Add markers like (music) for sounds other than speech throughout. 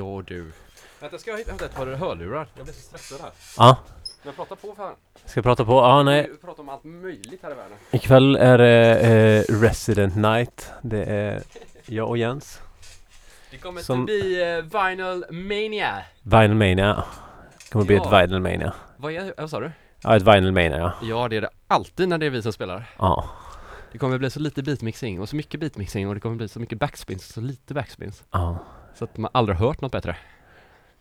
Ja du. Vänta, ska jag hämta ett par hörlurar? Jag blir så stressad här. Ja, Men prata på fan. ska jag prata på? Ja, nej. Vi pratar om allt möjligt här i världen. Ikväll är det eh, Resident Night. Det är jag och Jens. Det kommer Som- att bli uh, Vinyl Mania. Vinyl Mania. Det kommer bli Ja. ett Vinyl Mania. Vad, är, vad sa du? Ja, ett Vinyl Mania ja. Ja, det är det alltid när det är vi som spelar. Ja. Det kommer bli så lite beatmixing och så mycket beatmixing och det kommer bli så mycket backspins och så lite backspins. Ja. Så att man aldrig har hört något bättre.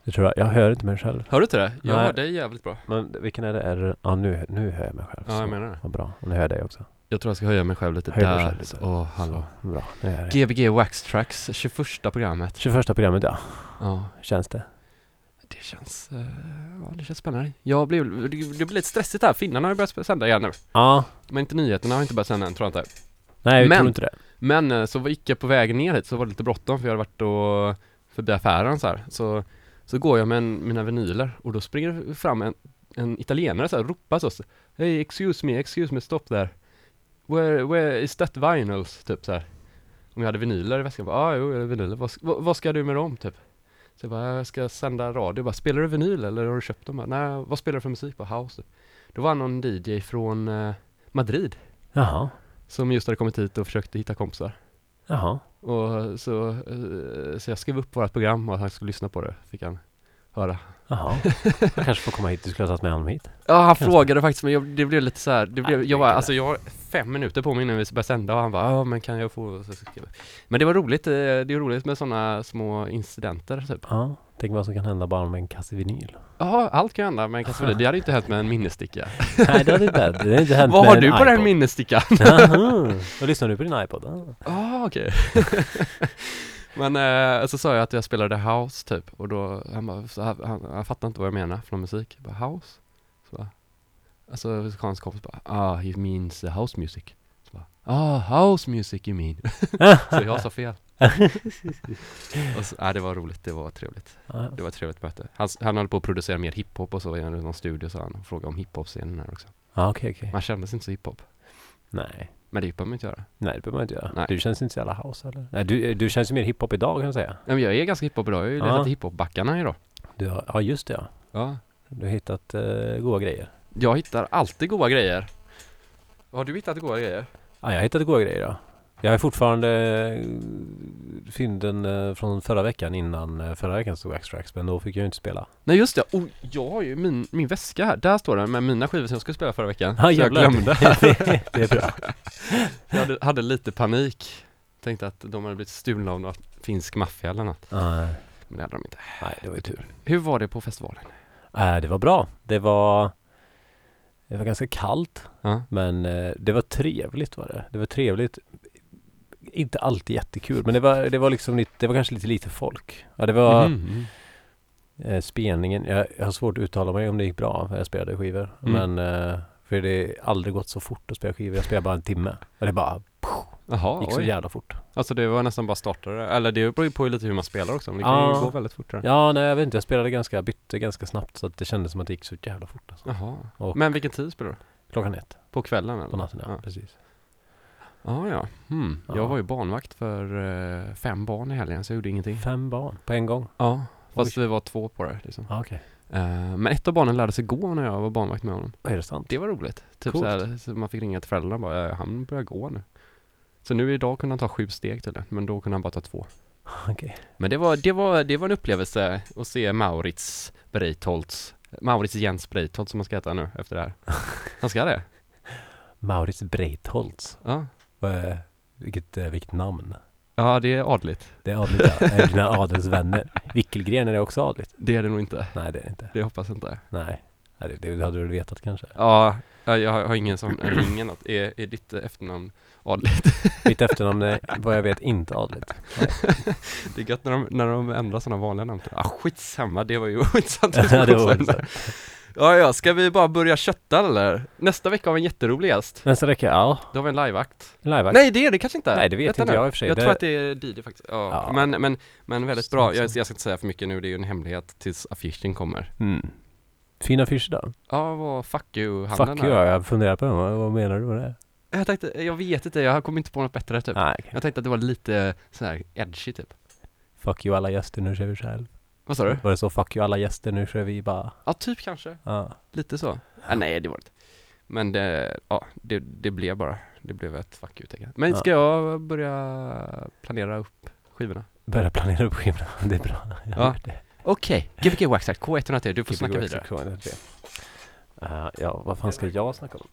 Det tror jag. Jag hör inte mig själv. Hör du inte det? Jag Nej. hör dig jävligt bra. Men vilken är det? Är det? Ja, nu, nu hör jag mig själv. Ja, jag menar det. Vad bra. Och nu hör jag dig också. Jag tror jag ska höja mig själv lite Höj dig där. själv lite. Åh, hallå. Bra. Nu är det. Gbg Wax Tracks, 21 programmet. 21 programmet ja. Ja, Känns det? det känns, eh, ja det känns spännande. Jag blev, det, det blir lite stressigt här, finnarna har ju börjat sända igen nu. Ja. Men inte nyheterna har inte börjat sända än, tror jag inte. Nej, vi Men- tror inte det. Men eh, så gick jag på vägen ner hit så var det lite bråttom för jag hade varit och förbi affären så här. Så, så går jag med en, mina vinyler och då springer fram en, en italienare så här ropar så Hey excuse me, excuse me, stop there Where, where is that vinyls? Typ så här. Om jag hade vinyler i väskan, ja ah, jo jag har vinyler, vad, vad, vad ska du med dem typ? Så jag bara, jag ska sända radio, jag bara, spelar du vinyl eller har du köpt dem? Jag Nej, vad spelar du för musik? Bara, house. Då var någon DJ från eh, Madrid Jaha. Som just hade kommit hit och försökte hitta kompisar. Jaha. Och så, eh, så jag skrev upp vårt program och att han skulle lyssna på det, fick han höra. Jaha. (laughs) Jag kanske får komma hit. Du skulle ha tagit med honom hit. Ja, han Kanske. frågade faktiskt men jag, det blev lite så här, det blev, jag var, alltså jag har fem minuter på mig innan vi började sända och han bara, ja men kan jag få. Men det var roligt, eh, det är roligt med sådana små incidenter typ. Ja. Tänk vad som kan hända bara med en kasse vinyl. Ja, allt kan hända men kanske det hade inte hänt med en minnessticka. (laughs) Nej, det hade inte hänt. Det hade inte hänt Vad med har en du på den minnesstickan? Jaha. Då lyssnar du på din iPod? Ah. (laughs) Ah, okej. Men eh, så sa jag att jag spelade house typ och då, han bara, så han, han, han fattade inte vad jag menar för någon musik. Jag bara, house? Så bara, alltså hans kompis bara, ah he means house music. Så bara, ah house music you mean. (laughs) så jag sa fel. (laughs) och så, ah, det var roligt, det var trevligt. Ja. Det var ett trevligt möte. Han, han höll på att producera mer hiphop och så i någon studio så han och frågade om hiphop-scenen här också. Ja, okej, okej. Man kändes inte så hiphop. Nej. Men det behöver man inte göra. Nej, det behöver man inte göra. Nej. Du känns inte så jävla house eller? Nej, du, du känns ju mer hiphop idag kan jag säga. Nej, men jag är ganska hiphop idag, jag har ju letat hiphop-backarna idag. Du har, ja, just det ja. Ja. Du har hittat uh, goda grejer. Jag hittar alltid goda grejer. Har du hittat goda grejer? Ja, jag har hittat goda grejer ja. Jag har fortfarande eh, fynden eh, från förra veckan innan uh, förra veckans Wax Tracks, men då fick jag ju inte spela. Nej just det, oh, jag har ju min, min väska här, där står den med mina skivor som jag skulle spela förra veckan. Ja, så jag glömde. (laughs) det, det är bra. (laughs) jag hade, hade lite panik. Tänkte att de hade blivit stulna av någon finsk maffia eller något. Nej, Men det hade de inte. nej, det var ju tur. Hur var det på festivalen? Äh, det var bra. Det var Det var ganska kallt Ja. Men eh, det var trevligt var det. Det var trevligt Inte alltid jättekul men det var, det var liksom lite, det var kanske lite lite folk. Ja det var Mhm. eh, spelningen, jag, jag har svårt att uttala mig om det gick bra när jag spelade skivor. Mm. Men eh, för det har aldrig gått så fort att spela skivor. Jag spelade bara en timme. Och det bara Jaha, gick så oj. jävla fort. Alltså det var nästan bara startare, eller det beror ju på lite hur man spelar också, men det kan ju gå väldigt fort där. Ja nej jag vet inte, jag spelade ganska, bytte ganska snabbt så att det kändes som att det gick så jävla fort. Alltså. Jaha. Och- Men vilken tid spelar du? Klockan ett På kvällen eller? på natten, ja, Ja, precis. Ja. ja. Hmm. Ja. Jag var ju barnvakt för eh, fem barn i helgen, så jag gjorde ingenting. Fem barn på en gång. Ja, fast vi var två på det liksom. Ja, okej. Eh, men ett av barnen lärde sig gå när jag var barnvakt med honom. Är det sant? Det var roligt. Typ Coolt. så, här, så man fick ringa till föräldrarna och bara, "Ja, han börjar gå nu. Så nu idag kunde han ta sju steg till det, men då kunde han bara ta två. (laughs) Okej. Men det var, det var, det var en upplevelse att se Maurits Breitholtz, Maurits Jens Breitholtz som han ska heta nu efter det här. (laughs) Han ska det? Maurits Breitholtz. Ja. Eh, vilket, eh, vilket namn. Ja, det är adligt. Det är adligt ja. Är dina adelsvänner. (laughs) Wickelgren är det också adligt? Det är det nog inte. Nej det är det inte. Det hoppas jag inte. Nej. Nej, det, det hade du väl vetat kanske. Ja, ja, jag har, ingen som ringer något. Är, är ditt efternamn adligt? (laughs) Mitt efternamn är vad jag vet inte adligt. (laughs) Det är gött när de, när de ändrar sådana vanliga namn. Ah, skitsamma, det var ju ointressant. Ja, det var intressant. Ja, ja, ska vi bara börja kötta eller? Nästa vecka har vi en jätterolig gäst. Nästa vecka, ja. Då har vi en liveakt. Liveakt. Nej, det är det kanske inte. Nej, det vet Vänta inte nu. jag i och för sig. Jag Det- tror att det är Didi faktiskt. Ja. Ja. Men, men, men väldigt bra. Jag, jag ska inte säga för mycket nu, det är ju en hemlighet tills affischen kommer. Mm. Fina affischer då. Ja, vad fuck you Fuck you, jag funderar på det. Vad, menar du med det? Jag tänkte, jag vet inte, jag kom inte på något bättre typ. Nej, okej. Jag tänkte att det var lite så här edgy typ. Fuck you alla gäster, nu kör vi själv. Vad sa du? Var det så 'fuck you alla gäster, nu kör vi bara' Ja, typ kanske. ja. Lite så. Ah, nej, det var det inte. Men det, ja, det, det blev bara, det blev ett fuck you-tecken. Men Ja. ska jag börja planera upp skivorna? Börja planera upp skivorna, (laughs) det är bra. Jag Ja. det. Okej, Gbg Waxact K103, du får snacka vidare. Uh, ja, vad fan ska jag snacka om?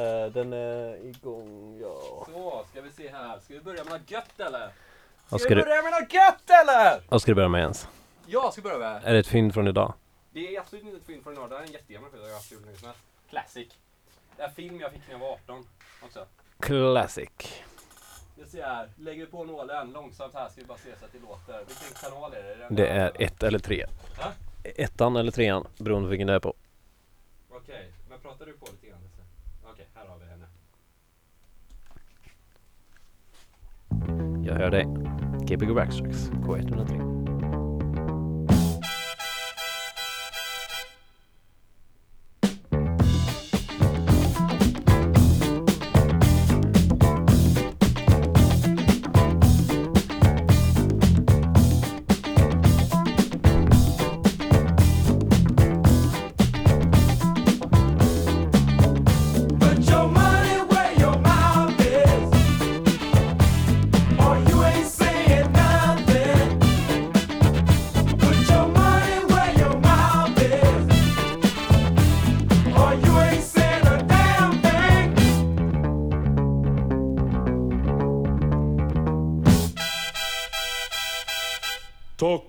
Uh, den är igång, ja. Så, ska vi se här. Ska vi börja med något gött eller? Vad ska, du, börja med något gött eller? vad ska du börja med ens? Jag ska börja med. Är det ett fynd från idag? Det är absolut inte ett film från idag, det här är en jättegammal film jag har haft hur länge som helst. Classic. Det är en film jag fick när jag var 18 också. Classic. Det ser här, lägger vi på nålen långsamt här ska vi bara se så att det låter. Vilken kanal är det? Det är ett eller tre. Va? Ettan eller trean, beroende på vilken det är på. Okej, men pratar du på lite grann? Okej, här har vi henne. Jag hör dig. Gbg Backstracks, K103.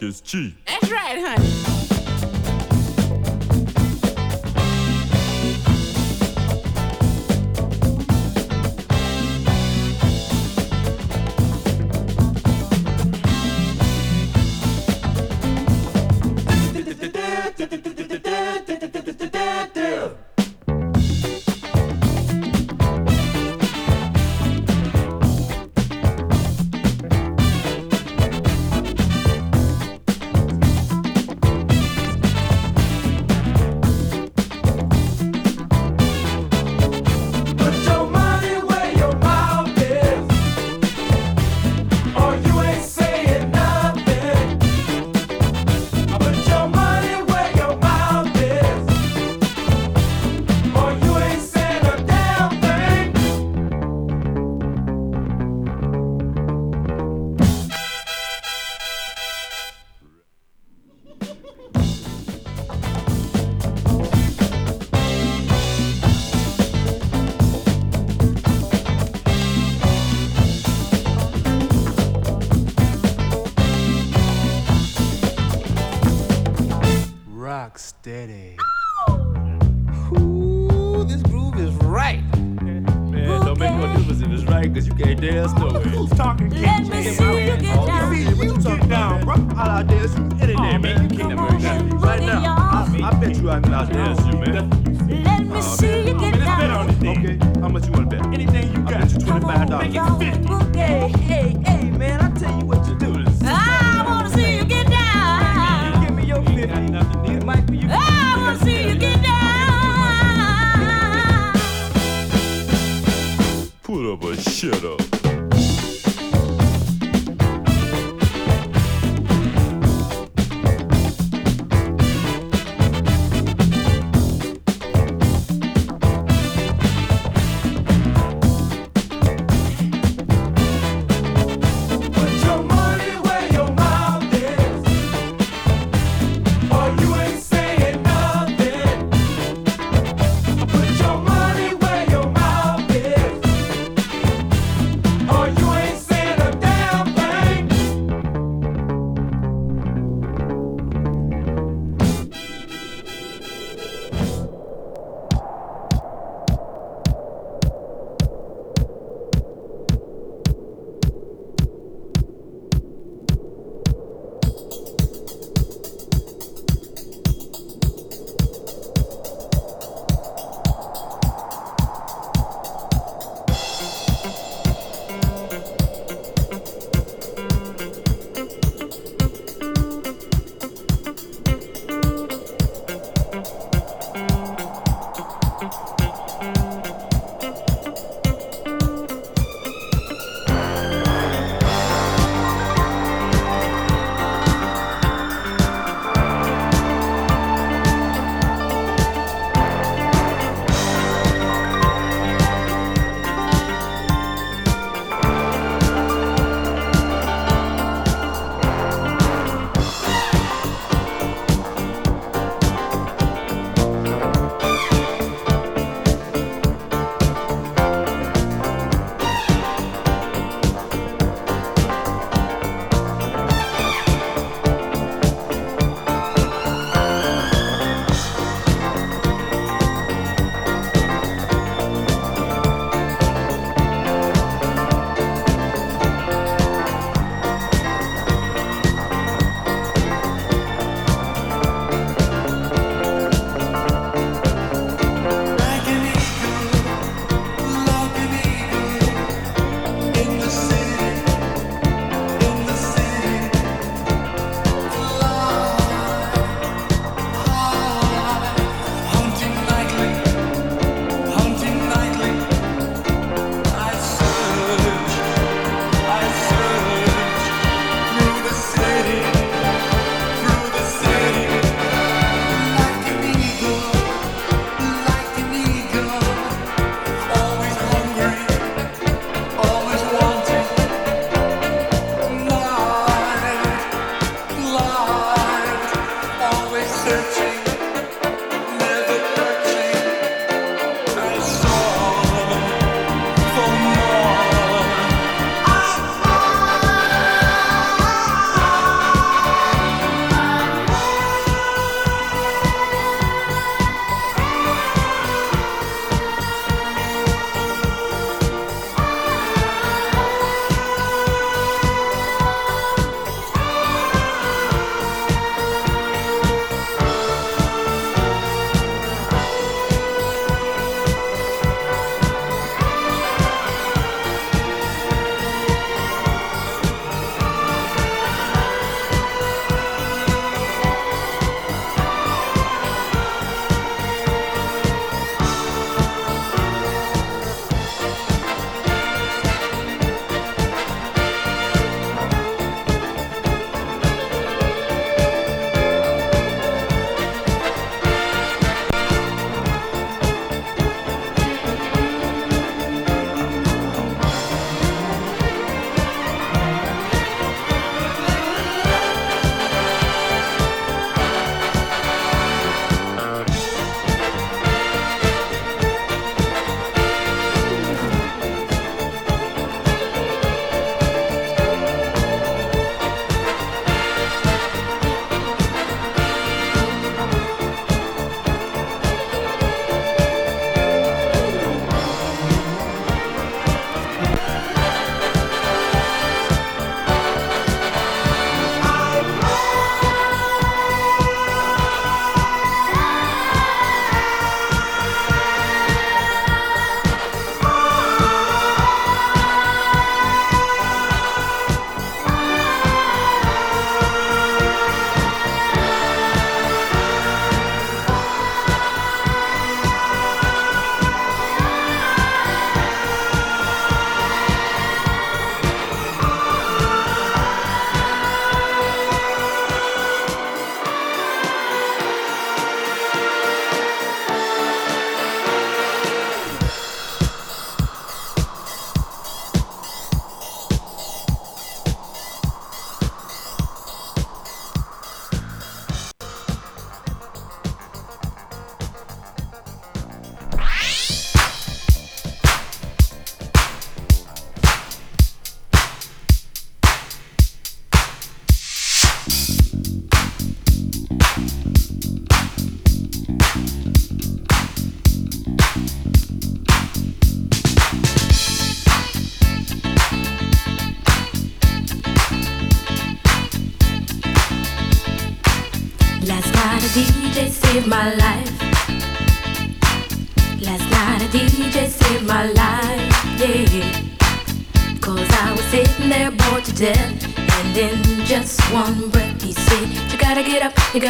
Is cheap. That's right, honey. it. Talking Let me see you get down. See you get down, bro. I'll dance any day, man. You can't never Right now, I bet you I can not this.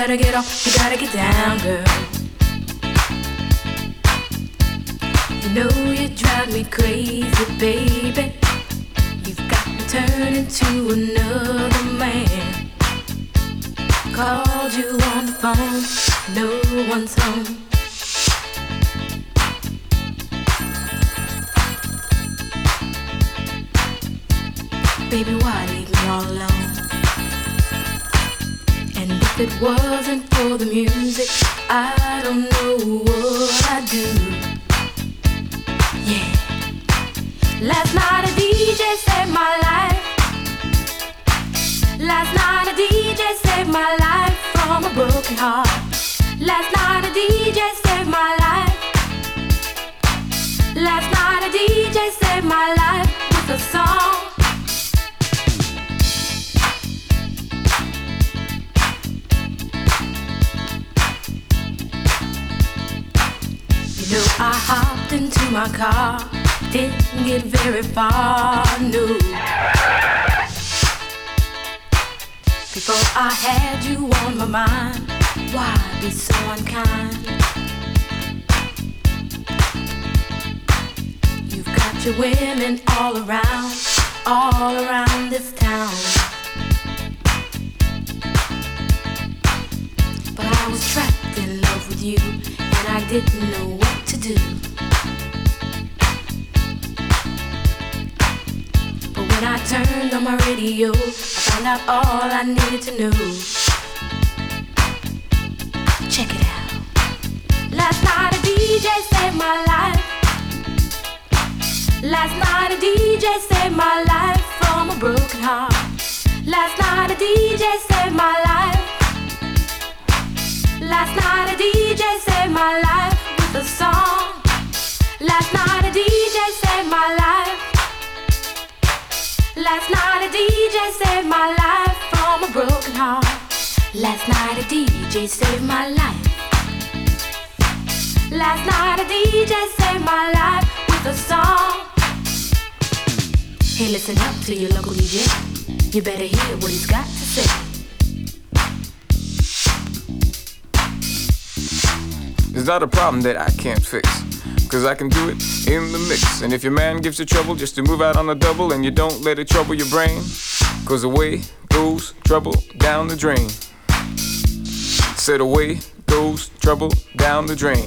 Gotta get off, car, didn't get very far, no. Before I had you on my mind, why be so unkind? You've got your women all around, all around this town. But I was trapped in love with you, and I didn't know what to do. When I turned on my radio, I found out all I needed to know. Check it out. Last night a DJ saved my life. Last night a DJ saved my life from a broken heart. Last night a DJ saved my life. Last night a DJ saved my life with a song. Last night a DJ saved my life. Last night a DJ saved my life from a broken heart. Last night a DJ saved my life. Last night a DJ saved my life with a song. Hey, listen up to your local DJ. You better hear what he's got to say. It's not a problem that I can't fix. Cause I can do it in the mix. And if your man gives you trouble just to move out on the double and you don't let it trouble your brain, cause away goes trouble down the drain. Said away goes trouble down the drain.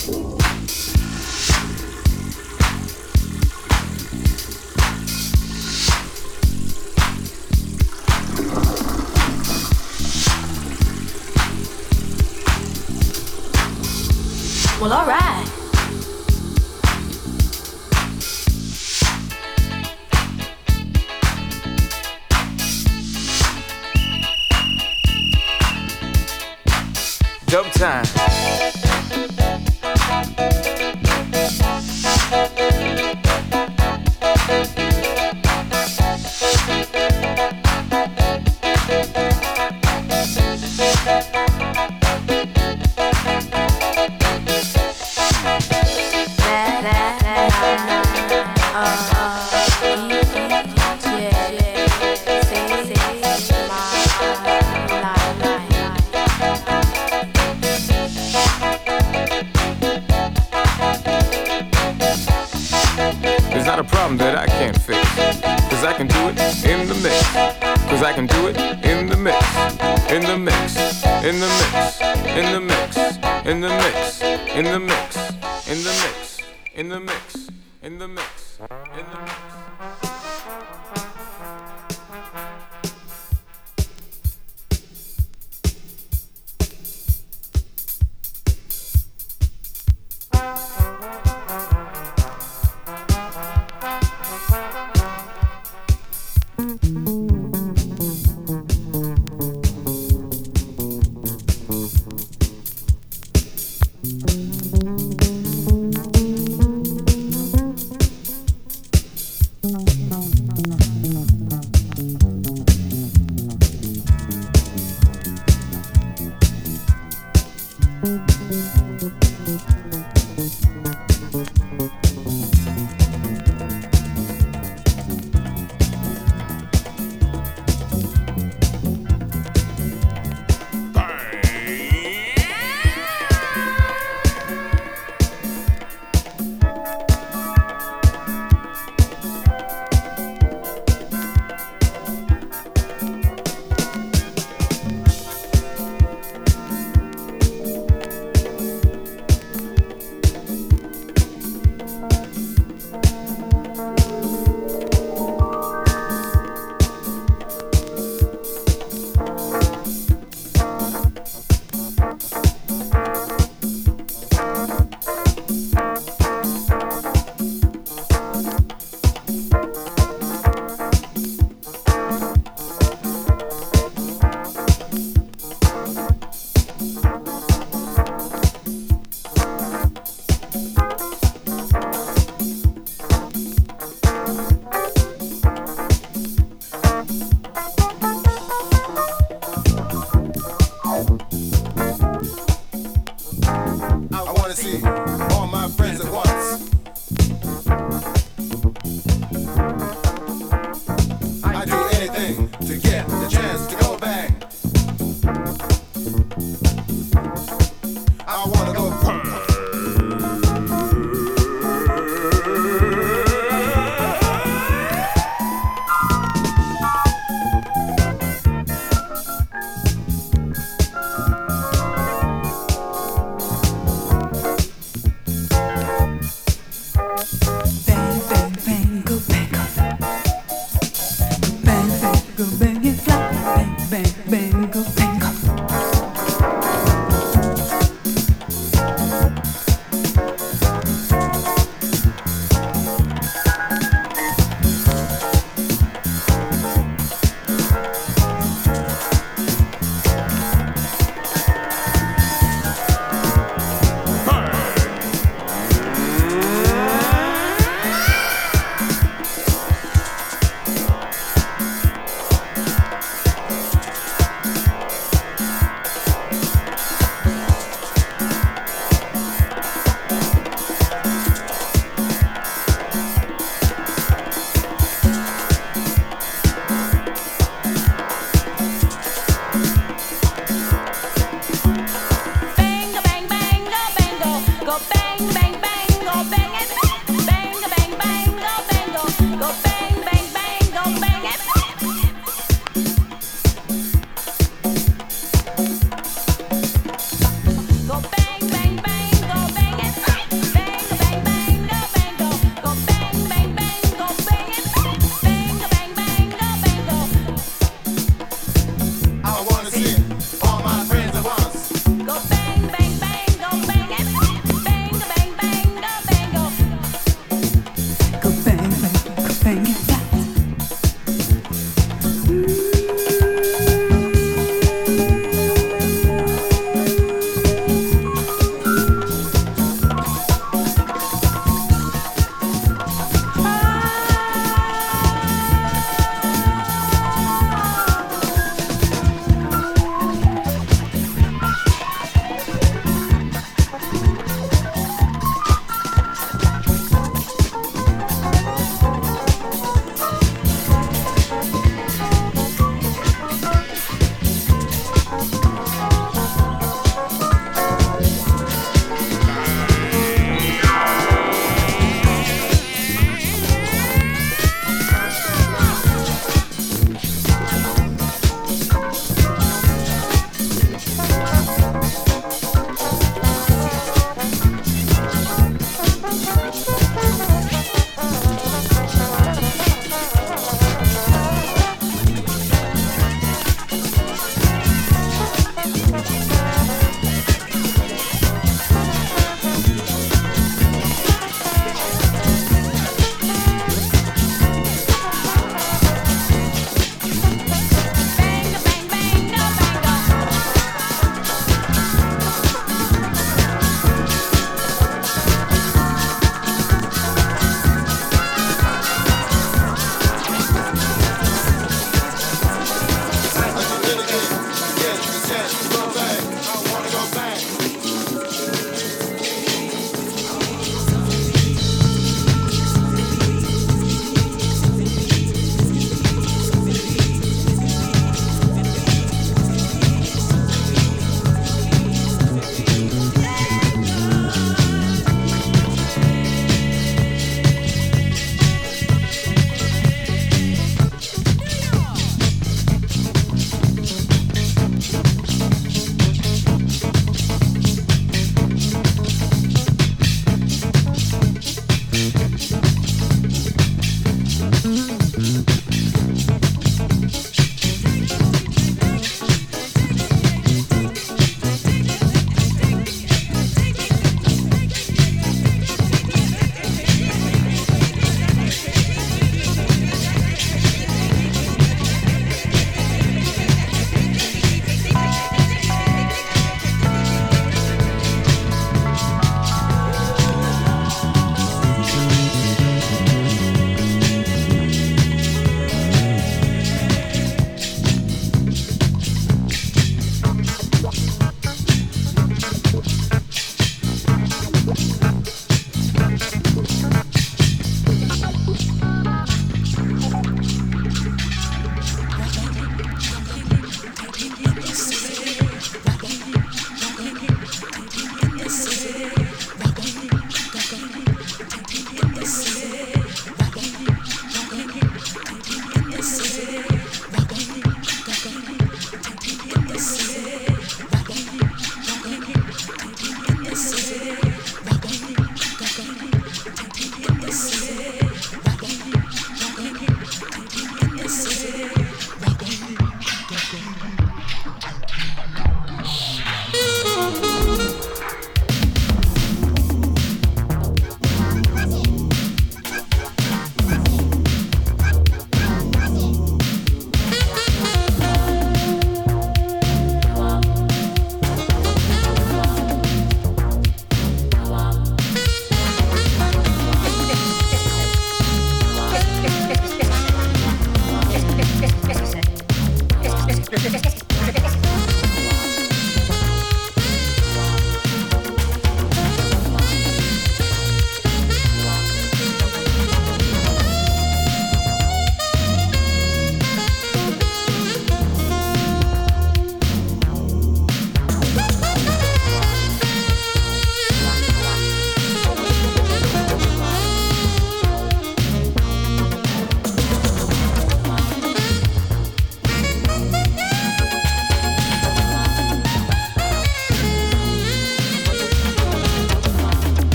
Well, alright. dumb time. Problem that I can't fix. Cause I can do it in the mix. Cause I can do it in the mix. In the mix. In the mix. In the mix. In the mix. In the mix. In the mix. In the mix. In the mix.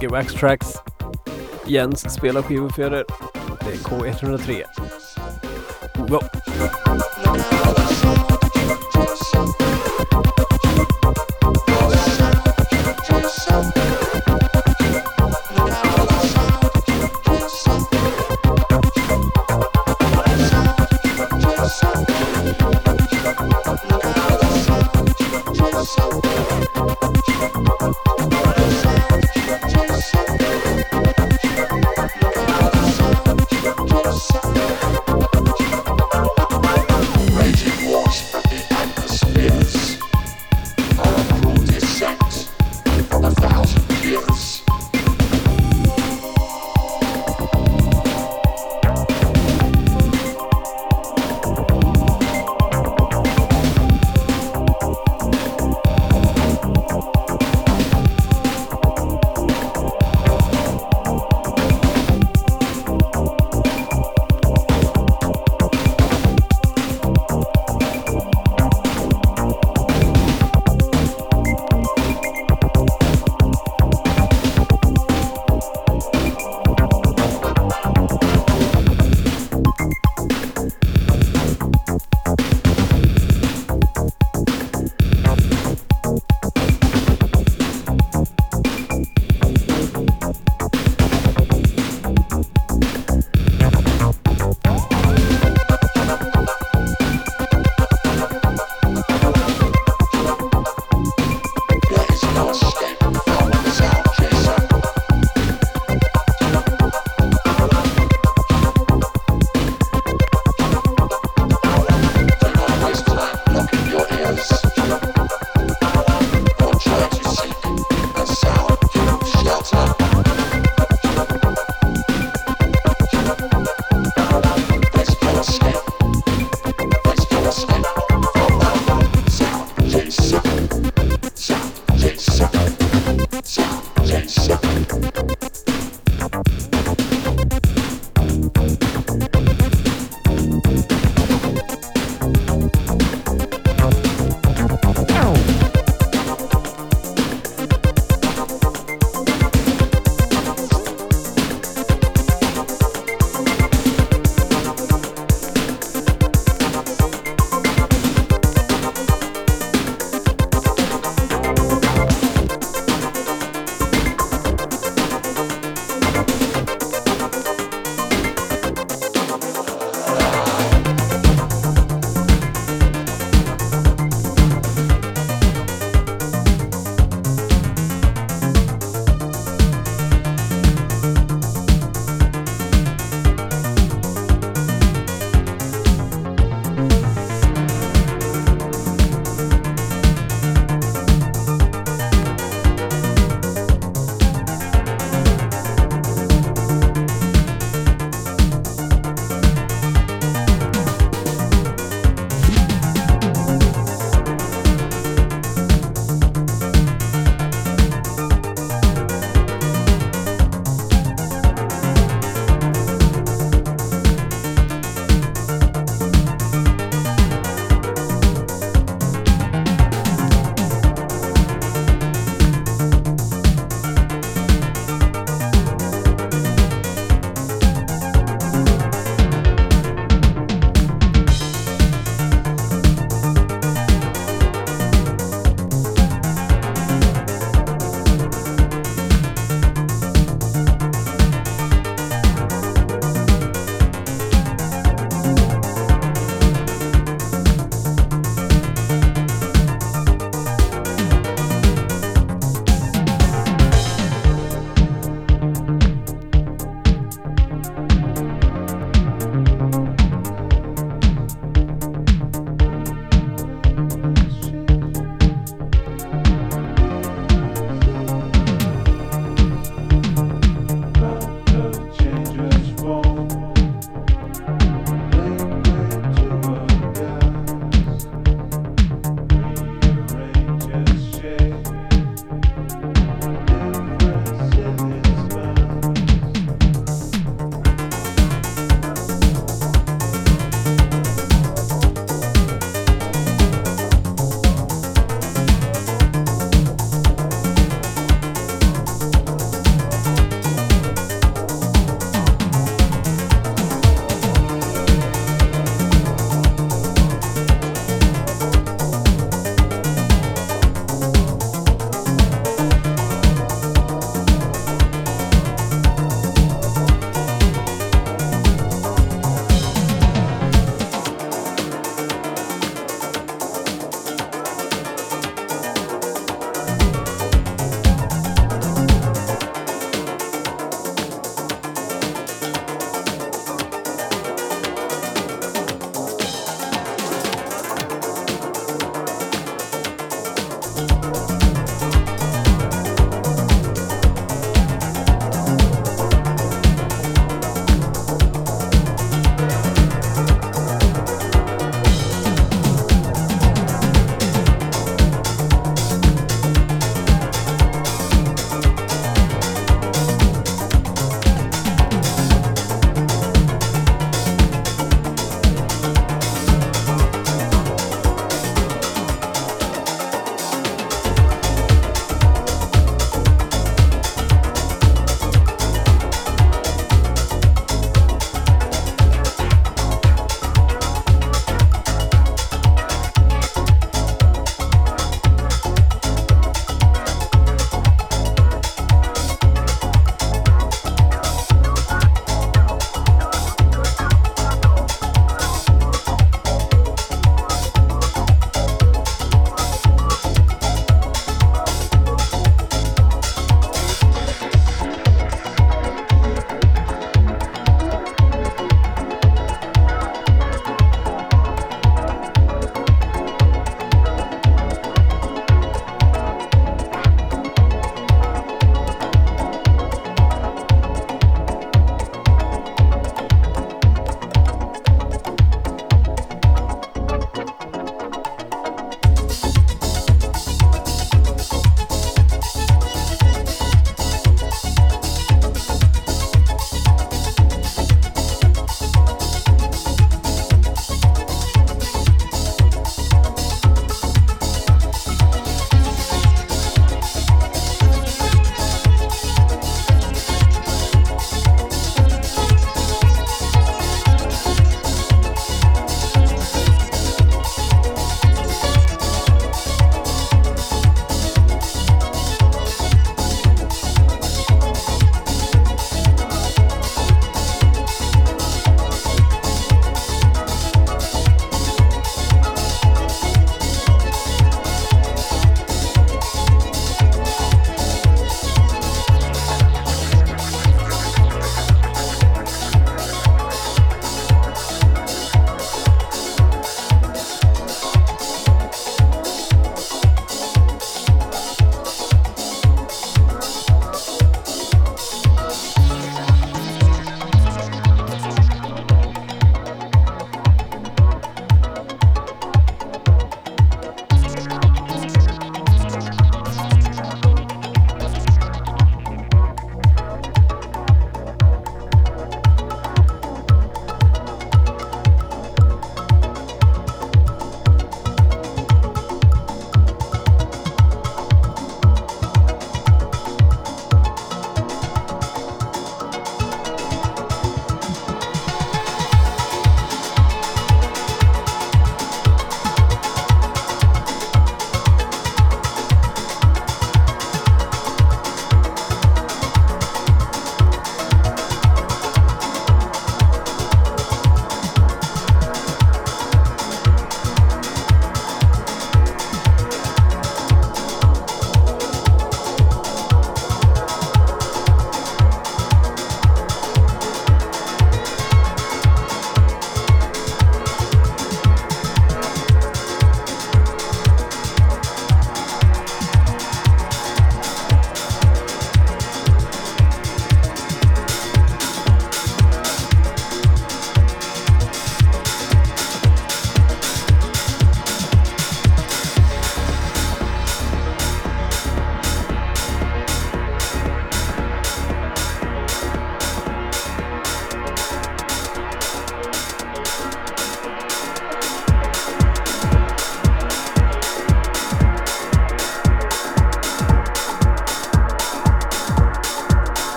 Mycket Wax Tracks. Jens spelar skivor för er. Det är K103. Wow.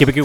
Gbg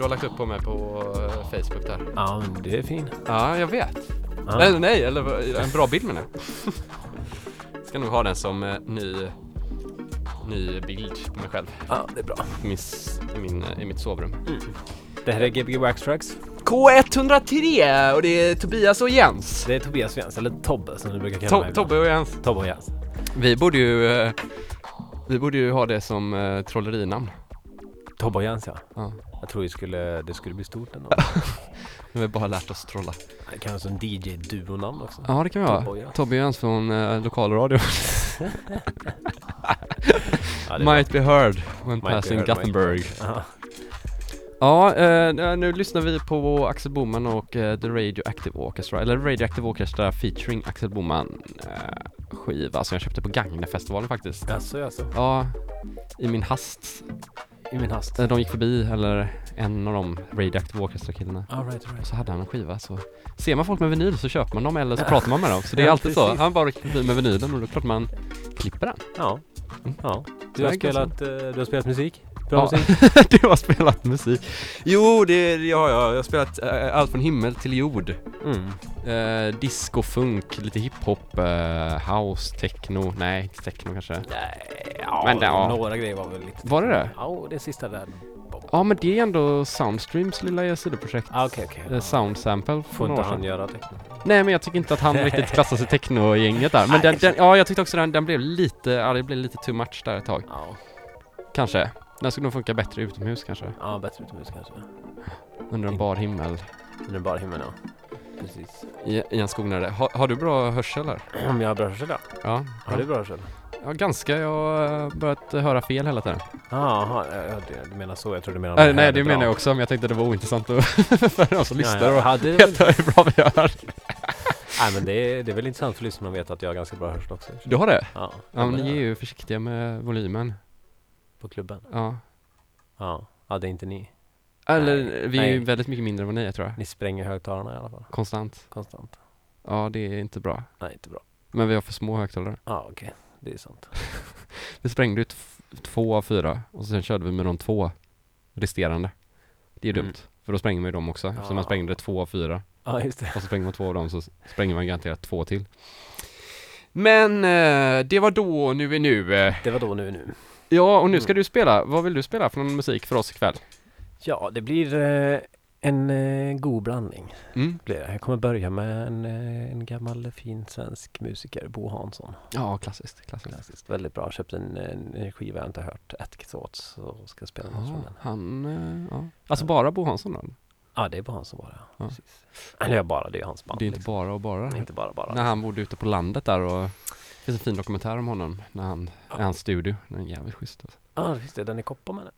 du har lagt upp på mig på eh, Facebook där. Ja, men det är fin. Ja, jag vet. Ja. Eller nej, eller en bra bild menar jag. (laughs) Ska nog ha den som eh, ny, ny bild på mig själv. Ja, det är bra. I, min, i, min, eh, I mitt sovrum. Det här är Gbg Wax Tracks. K103 och det är Tobias och Jens. Det är Tobias Jens, eller Tobbe som du brukar kalla mig To- ibland. Tobbe och Jens. Tobbe och Jens. Vi borde ju, eh, vi borde ju ha det som eh, trollerinamn. Tobbe och Jens ja. Ja. Jag tror det skulle, det skulle bli stort ändå. (laughs) Vi har bara lärt oss trolla. Det kan vara som DJ-duonamn också. Ja det kan vi ha. Tobbe Jens från eh, lokalradio. (laughs) (laughs) Ja, det är Might be heard when Might be passing heard, might be Gothenburg. Ja. Ja, eh, nu lyssnar vi på Axel Boman och eh, The Radioactive Orchestra, eller Radioactive Orchestra featuring Axel Boman eh, skiva som jag köpte på Gagnefestivalen faktiskt. Jaså, jaså. Ja, i min hast. I min hast. Eh, De gick förbi, eller en av de Radioactive Orchestra killarna. All right, all Och right. så hade han en skiva så ser man folk med vinyl så köper man dem eller så pratar man med dem. Så det är Ja, alltid så. Han bara med vinylen och då klart man klipper den. Ja. Mm. Ja. Du har spelat, eh, du har spelat musik? Bra Ja. musik? (laughs) du har spelat musik. Jo, det, det har jag. Jag har spelat eh, allt från himmel till jord. Mm. Eh, disco, funk, lite hiphop, eh, house, techno. Nej, inte techno kanske. Nej, ja, Men ja. några grejer var väl lite... Var det det? Ja, det sista där. Ja, men det är ändå Soundstreams lilla sidoprojekt. Ah, okej, okej. Eh, Ja. Sound sample Får inte han göra teckno? Nej, men jag tycker inte att han riktigt (laughs) klassar sig techno-gänget där. Men den, den, ja, jag tyckte också den, den blev lite, ja det blev lite too much där ett tag. Ja. Kanske. Den skulle nog funka bättre utomhus kanske. Ja, bättre utomhus kanske. Under en bar himmel. Men det är bara himlen, ja. Precis. I, i en skog nära dig. Har, har du bra hörsel eller? (clears throat) Om jag har bra hörsel, ja. Ja. Har du bra hörsel? Ja, ganska. Jag har börjat höra fel hela tiden. Jaha, du menar så. Jag tror du menar... Nej, här nej är det bra. menar jag också, men jag tänkte det var ointressant att (laughs) för de som lyssnar ja, och ja, väl- veta hur bra vi hör. (laughs) Nej, men det är, det är väl intressant för lyssnarna att veta att jag har ganska bra hörsel också. Du har det? Ja. Ja, men ni är ju försiktiga med volymen. På klubben? Ja. Ja, ja det är inte ni. Eller Nej, vi är ju nej. väldigt mycket mindre än vad ni är tror jag. Ni spränger högtalarna i alla fall. Konstant. Konstant. Ja, det är inte bra. Nej, inte bra. Men vi har för små högtalare. Ja, okej. Det är sant. (laughs) Vi sprängde ut f- två av fyra och sen körde vi med de två resterande. Det är Mm. dumt. För då spränger man ju dem också. Eftersom Ja. man sprängde två av fyra. Ja, just det. Och så spränger man två av dem så spränger man garanterat två till. Men eh, det var då, nu är nu. Eh. Det var då nu nu. Ja, och nu ska Mm. du spela. Vad vill du spela för någon musik för oss ikväll? Ja, det blir eh, en eh, god blandning. Mm. Blir det. Jag kommer börja med en, eh, en gammal fin svensk musiker, Bo Hansson. Ja, klassiskt. klassiskt. Klassiskt. Väldigt bra. Köpt en, en, skiva jag inte hört. Atkisots. Så ska jag spela något från den. han, eh, ja. Alltså bara Bo Hansson då? Ja, det är Bo Hansson bara. Ja. Precis. Eller bara. Det är hans band. Det är inte liksom. bara och bara. Inte bara bara. När han bodde ute på landet där och det finns en fin dokumentär om honom när han, Ja. i hans studio. Den är jävligt schysst alltså. Ja, visst är den i Kopparberg.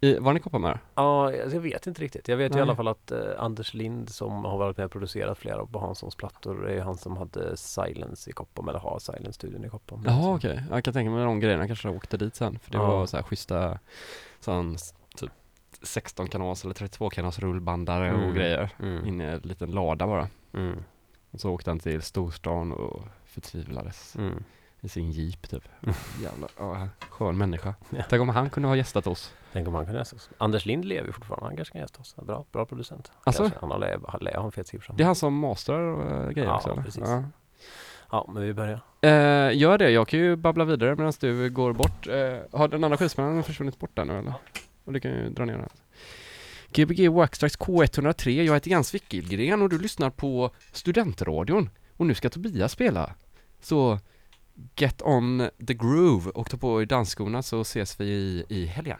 I, var ni Kopparberg? Ja, alltså, jag vet inte riktigt. Jag vet ju i alla fall att eh, Anders Lind som har varit med och producerat flera av Hanssons plattor är han som hade Silence i Koppom eller har Silence-studion i Koppom. Jaha okej, jag kan tänka mig de grejerna kanske åkte dit sen för det Ja. var så här schyssta sån typ 16 kanals eller 32 kanals rullbandare Mm. och grejer Mm. inne i en liten lada bara. Mm. Och så åkte han till storstan och förtvivlades Mm. i sin jeep typ. (laughs) Jävla, ja, skön människa. Ja. Tänk om han kunde ha gästat oss. Tänk om han kunde gästa oss. Anders Lind lever fortfarande. Han kanske kan gästa oss. Bra, bra producent. Alltså? Kanske. Han har, lä- har en fet siffra. Det är han som masterar och äh, grejer Ja, också eller? precis. Ja. Ja, men vi börjar. Eh, gör det, jag kan ju babbla vidare medan du går bort. Eh, har den andra skivspelaren försvunnit bort där nu eller? Och du kan ju dra ner den. Gbg Waxtrax K103, jag heter Jens Wickelgren och du lyssnar på Studentradion. Och nu ska Tobias spela. Så get on the groove och ta på er dansskorna så ses vi i, i helgen.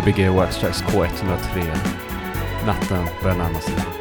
Gbg Waxtracks K103. Natten börjar närma sig.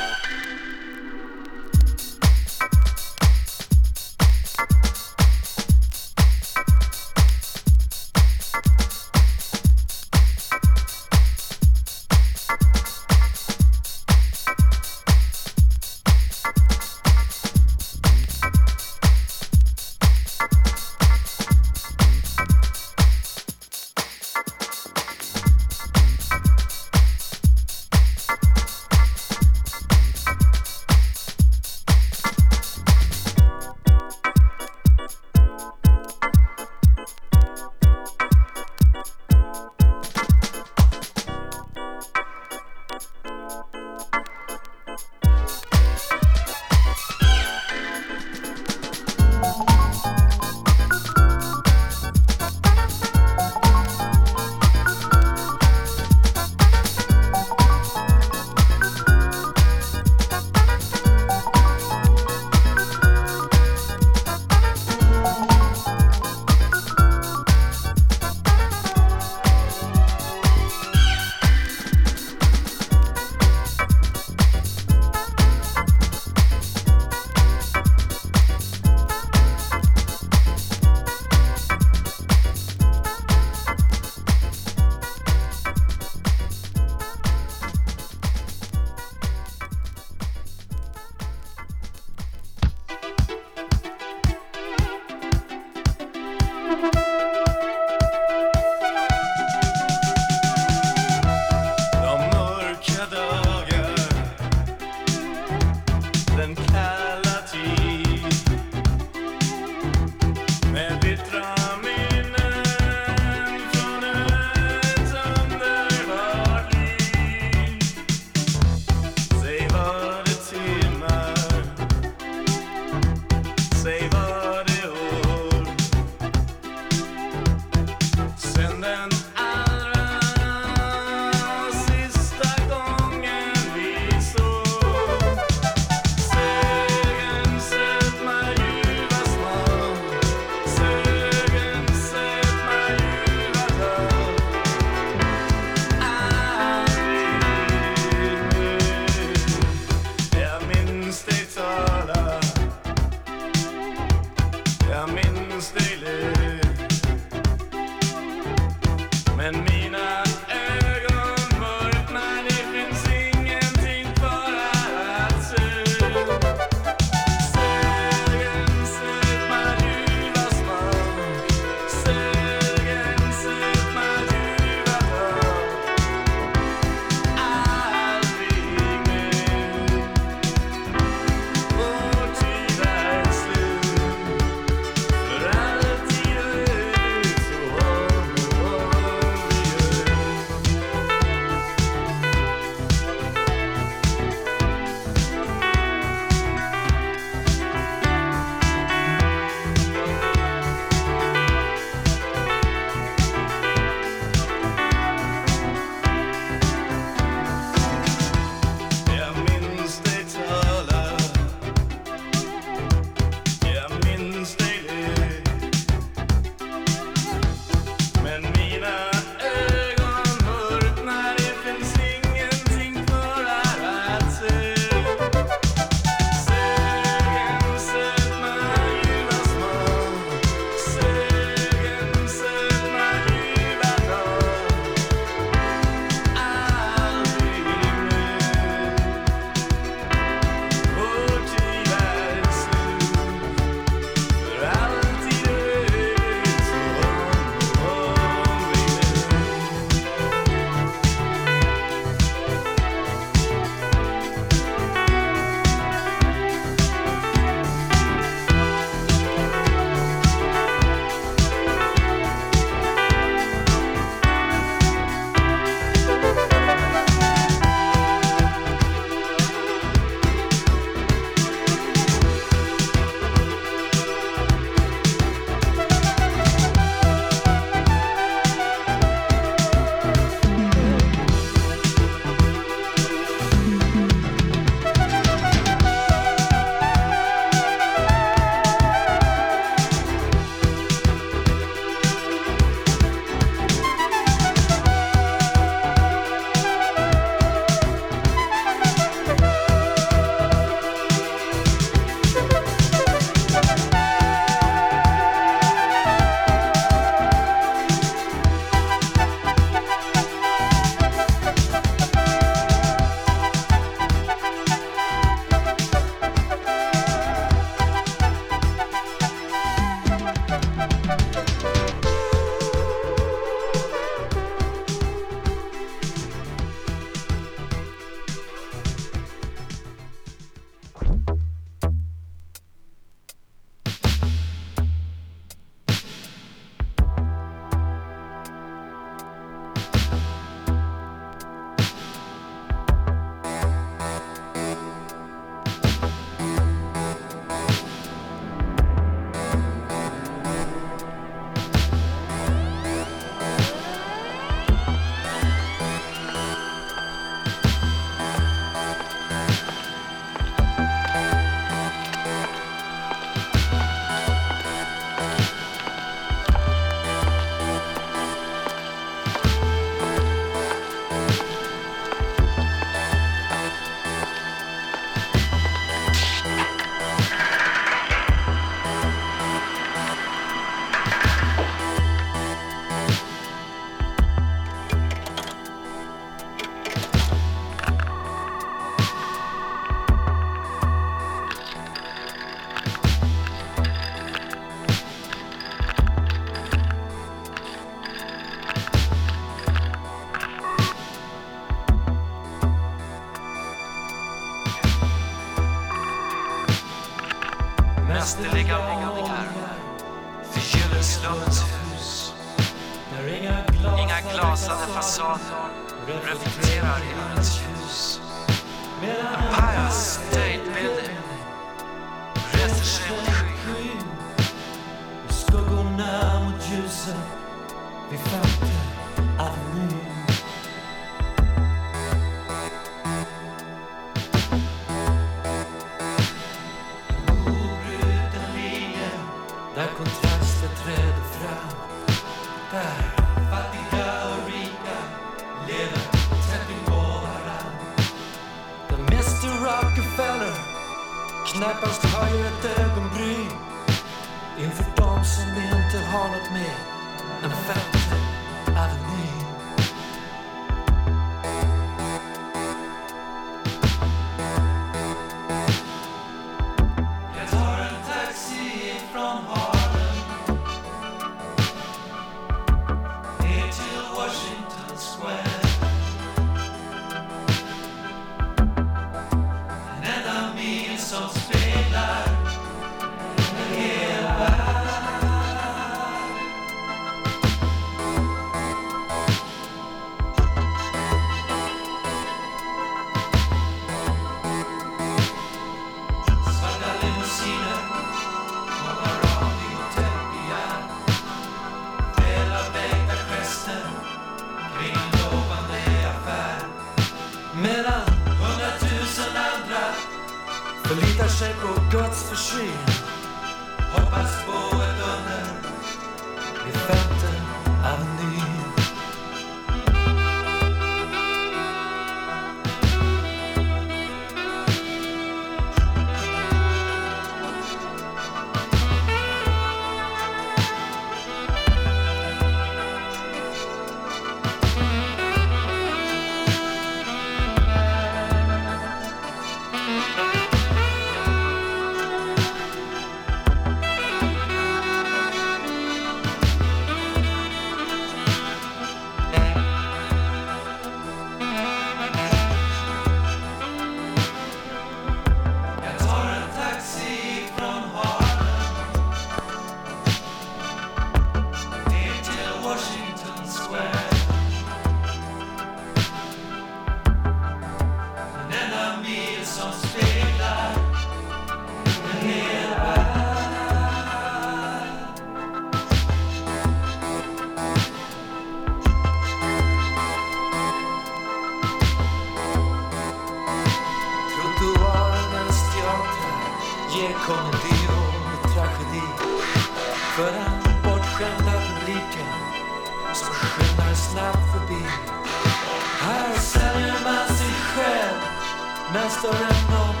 restaurant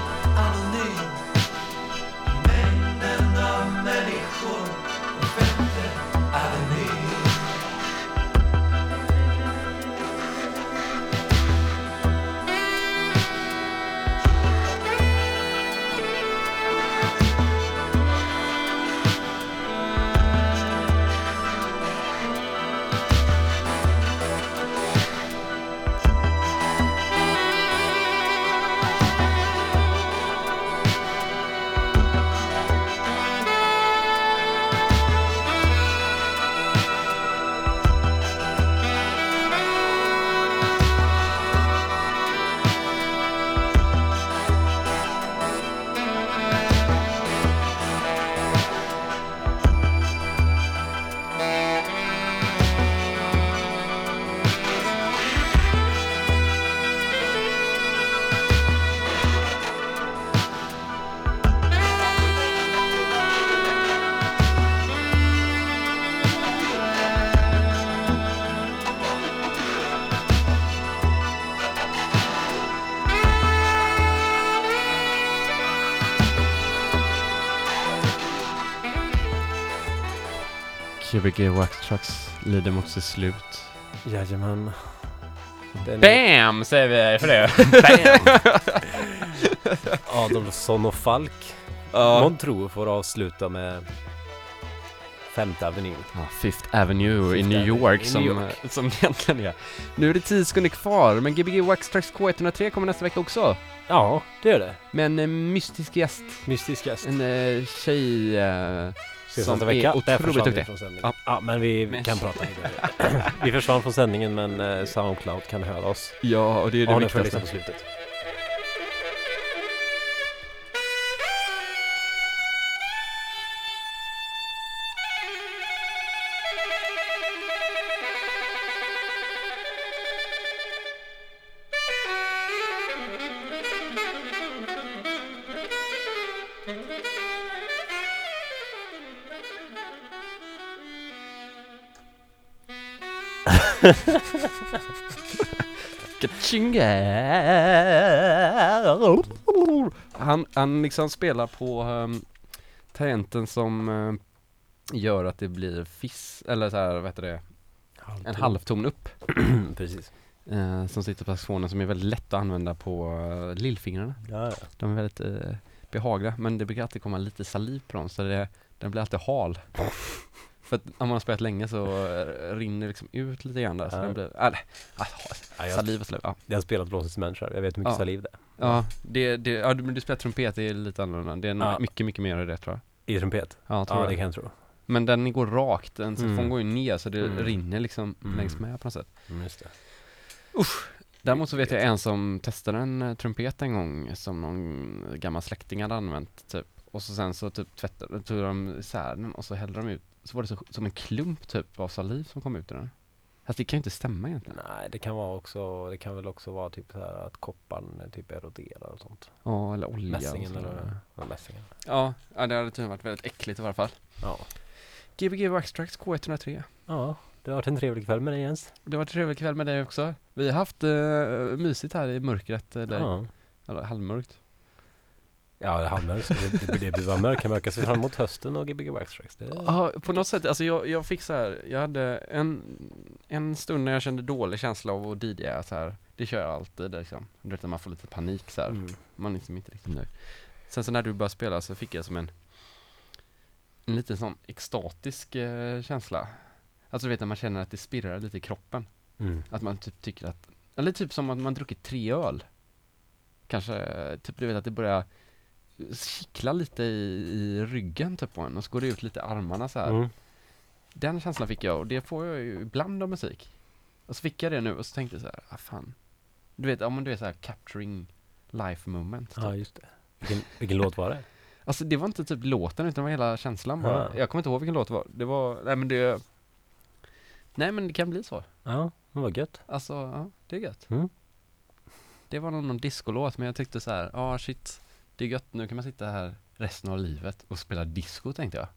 GBG Wax Trucks lider mot sitt slut. Jajamän. Den BAM! Är... Säger vi för det. (laughs) BAM! (laughs) Adolfsson och Falk. Ja. Montreux får avsluta med Femte Avenue. Ja, Fifth Avenue Fifth i New York, som, New eh, York. som egentligen är. Nu är det 10 sekunder kvar, men Gbg Wax trucks K103 kommer nästa vecka också. Ja, det gör det. Med en eh, mystisk gäst. Mystisk gäst. En uh, tjej... Uh, Ses Som nästa är vecka. Där otroligt duktig. från sändningen. Ja. Ja. men vi Men- kan prata vidare. (laughs) vi försvann från sändningen men eh, Soundcloud kan höra oss. Ja, och det är det jag viktigaste. på slutet. Han, han liksom spelar på um, tangenten som eh, gör att det blir fiss, eller så här, vad heter det, en halvton upp. (clears throat) Precis. eh, som sitter på saxofonen som är väldigt lätt att använda på uh, lillfingrarna. Ja, ja. De är väldigt eh, behagliga, men det brukar alltid komma lite saliv på dem så det, den blir alltid hal. (laughs) För att om man har spelat länge så rinner liksom ut lite grann där, så Ja. den blir, äh, jag, saliv och saliv, ja. jag har spelat blåsinstrument själv. Jag vet hur mycket Ja. saliv det är. Ja, det, det, ja du, du spelar trumpet, det är lite annorlunda. Det är Ja. mycket, mycket mer i det tror jag. I trumpet? Ja, tror Ja, det. det kan jag tro. Men den går rakt, en saxofon Mm. går ju ner så det Mm. rinner liksom Mm. längs med på något sätt. Mm, just det. Däremot så vet jag en som testade en eh, trumpet en gång som någon gammal släkting hade använt typ. Och så sen så typ tvättade, tog de isär den och så hällde de ut, så var det så, som en klump typ av saliv som kom ut ur den. Fast det kan ju inte stämma egentligen. Nej, det kan vara också, det kan väl också vara typ så här att kopparn eh, typ eroderar och sånt. Ja, eller olja och Mässingen sådär. eller ja, mässingen. Ja, ja, det hade tydligen varit väldigt äckligt i varje fall. Ja. Gbg Waxtrax K103. Ja, det har varit en trevlig kväll med dig Jens. Det var en trevlig kväll med dig också. Vi har haft uh, mysigt här i mörkret, eller, Ja. eller halvmörkt. Ja, det handlar så det, det, det blir bara mörka. Ser fram emot hösten och Gbg Waxtrax. Det Ja, på något sätt, alltså jag, jag fick så här, jag hade en, en stund när jag kände dålig känsla av att DJa så här. Det kör jag alltid liksom. Du vet när man får lite panik så här. Mm. Man är liksom inte riktigt nöjd. Sen så när du började spela så fick jag som en, en liten sån extatisk eh, känsla. Alltså du vet när man känner att det spirrar lite i kroppen. Mm. Att man typ tycker att, eller typ som att man druckit tre öl. Kanske, typ du vet att det börjar kittla lite i, i ryggen typ på en och så går det ut lite armarna så här. Mm. Den känslan fick jag och det får jag ju ibland av musik. Och så fick jag det nu och så tänkte jag så här, ah fan. Du vet, om du är så här capturing life moment. Typ. Ja, just det. Vilken, vilken låt var det? (laughs) Alltså det var inte typ låten utan det var hela känslan bara. Ja. Jag kommer inte ihåg vilken låt det var. Det var, nej men det Nej men det kan bli så. Ja, det var gött. Alltså, ja, det är gött. Mm. Det var nog någon discolåt men jag tyckte så här, ja ah, shit, det är gött, nu kan man sitta här resten av livet och spela disco tänkte jag.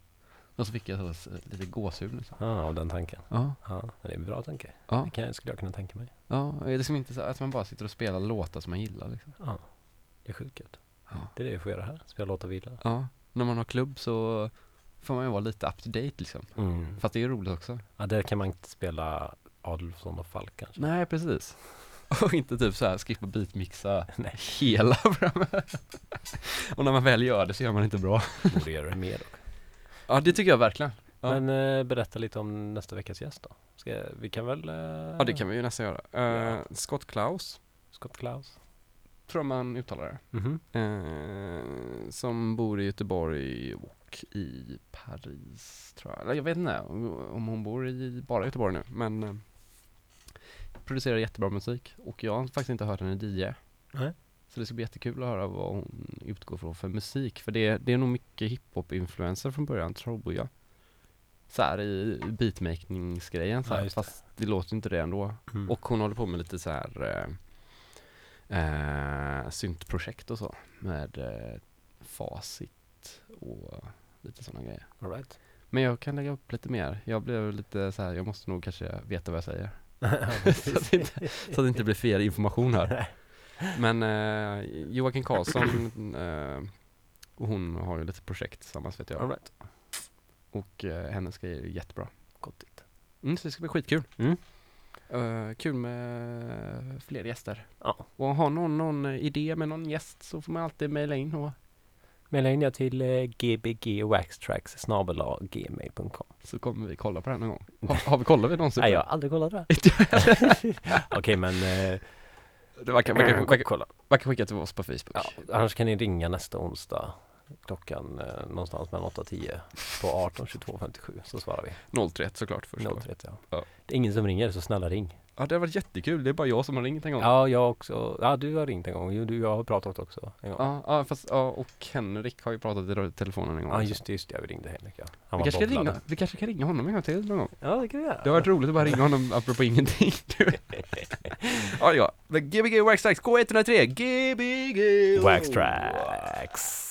Och så fick jag så, lite gåshud liksom. Ja, av den tanken. Ja, Ja, det är en bra tanke. ja, Det kan, skulle jag kunna tänka mig. ja. Det är liksom inte så att man bara sitter och spelar låtar som man gillar liksom. Ja, det är sjukt gött. Ja. Det är det jag får göra här. Spela låtar vi gillar. Ja, när man har klubb så får man ju vara lite up to date liksom. Mm. Fast det är ju roligt också. Ja, där kan man inte spela Adolfsson och Falk kanske. Nej, precis. (laughs) Och inte typ så här skippa beatmixa Nej. hela programmet. (laughs) och när man väl gör det så gör man inte bra. (laughs) Borde göra det mer dock. Ja, det tycker jag verkligen. Ja. Men eh, berätta lite om nästa veckas gäst då. Ska, vi kan väl... Eh, Ja, det kan vi ju nästan göra. Uh, Ja. Scott Klaus, Scott Klaus. tror man uttalar det. Mhm. Eh, som bor i Göteborg och i Paris, tror jag. Eller jag vet inte om hon bor i bara Göteborg nu, men eh, producerar jättebra musik. Och jag har faktiskt inte hört henne DJ. Nej. Så det ska bli jättekul att höra vad hon utgår från för musik. För det, det är nog mycket hiphop-influenser från början, tror jag. Så här i beatmakingsgrejen så Ja, här, det. fast det låter inte det ändå. Mm. Och hon håller på med lite så här eh, eh, syntprojekt och så med eh, facit och lite sådana grejer. All right. Men jag kan lägga upp lite mer. Jag blev lite så här, jag måste nog kanske veta vad jag säger. (laughs) Så, att det inte, så att det inte blir fel information här. Men eh, Joakim Karlsson eh, och hon har ju lite projekt tillsammans vet jag. All right. Och eh, hennes grejer är jättebra. Gott dit. Mm, så det ska bli skitkul. Mm. Eh, kul med fler gäster. Ja. Och har någon någon idé med någon gäst så får man alltid mejla in och Maila in jag till eh, gbgwaxtracks snabel-a gmail.com. så kommer vi kolla på den någon gång. Har, har vi kollat vi någonsin? Nej, jag har aldrig kollat det. (laughs) (laughs) Okej, men eh, Det verkar, verkar, ko- (clears throat) verkar, kolla. verkar skicka till oss på Facebook. Ja, annars kan ni ringa nästa onsdag klockan eh, någonstans mellan 8 och 10 på 18 22 57 så svarar vi. 031 såklart först. då. 031 ja. Ja. Det är ingen som ringer så snälla ring. Ja, det har varit jättekul. Det är bara jag som har ringt en gång. Ja, jag också. Ja, du har ringt en gång. Jo, du, jag har pratat också en gång. Ja, ja, fast, ja, och Henrik har ju pratat i telefonen en gång Ja, också. just det, just det. Vi ringde Henrik ja. Han vi, kanske ringa, vi kanske kan ringa honom en gång till någon gång. Ja, det kan vi göra. Det har varit roligt att bara ringa honom (laughs) apropå ingenting. (laughs) ja, ja. Men Gbg Wax Tracks K103, Gbg Wax Tracks.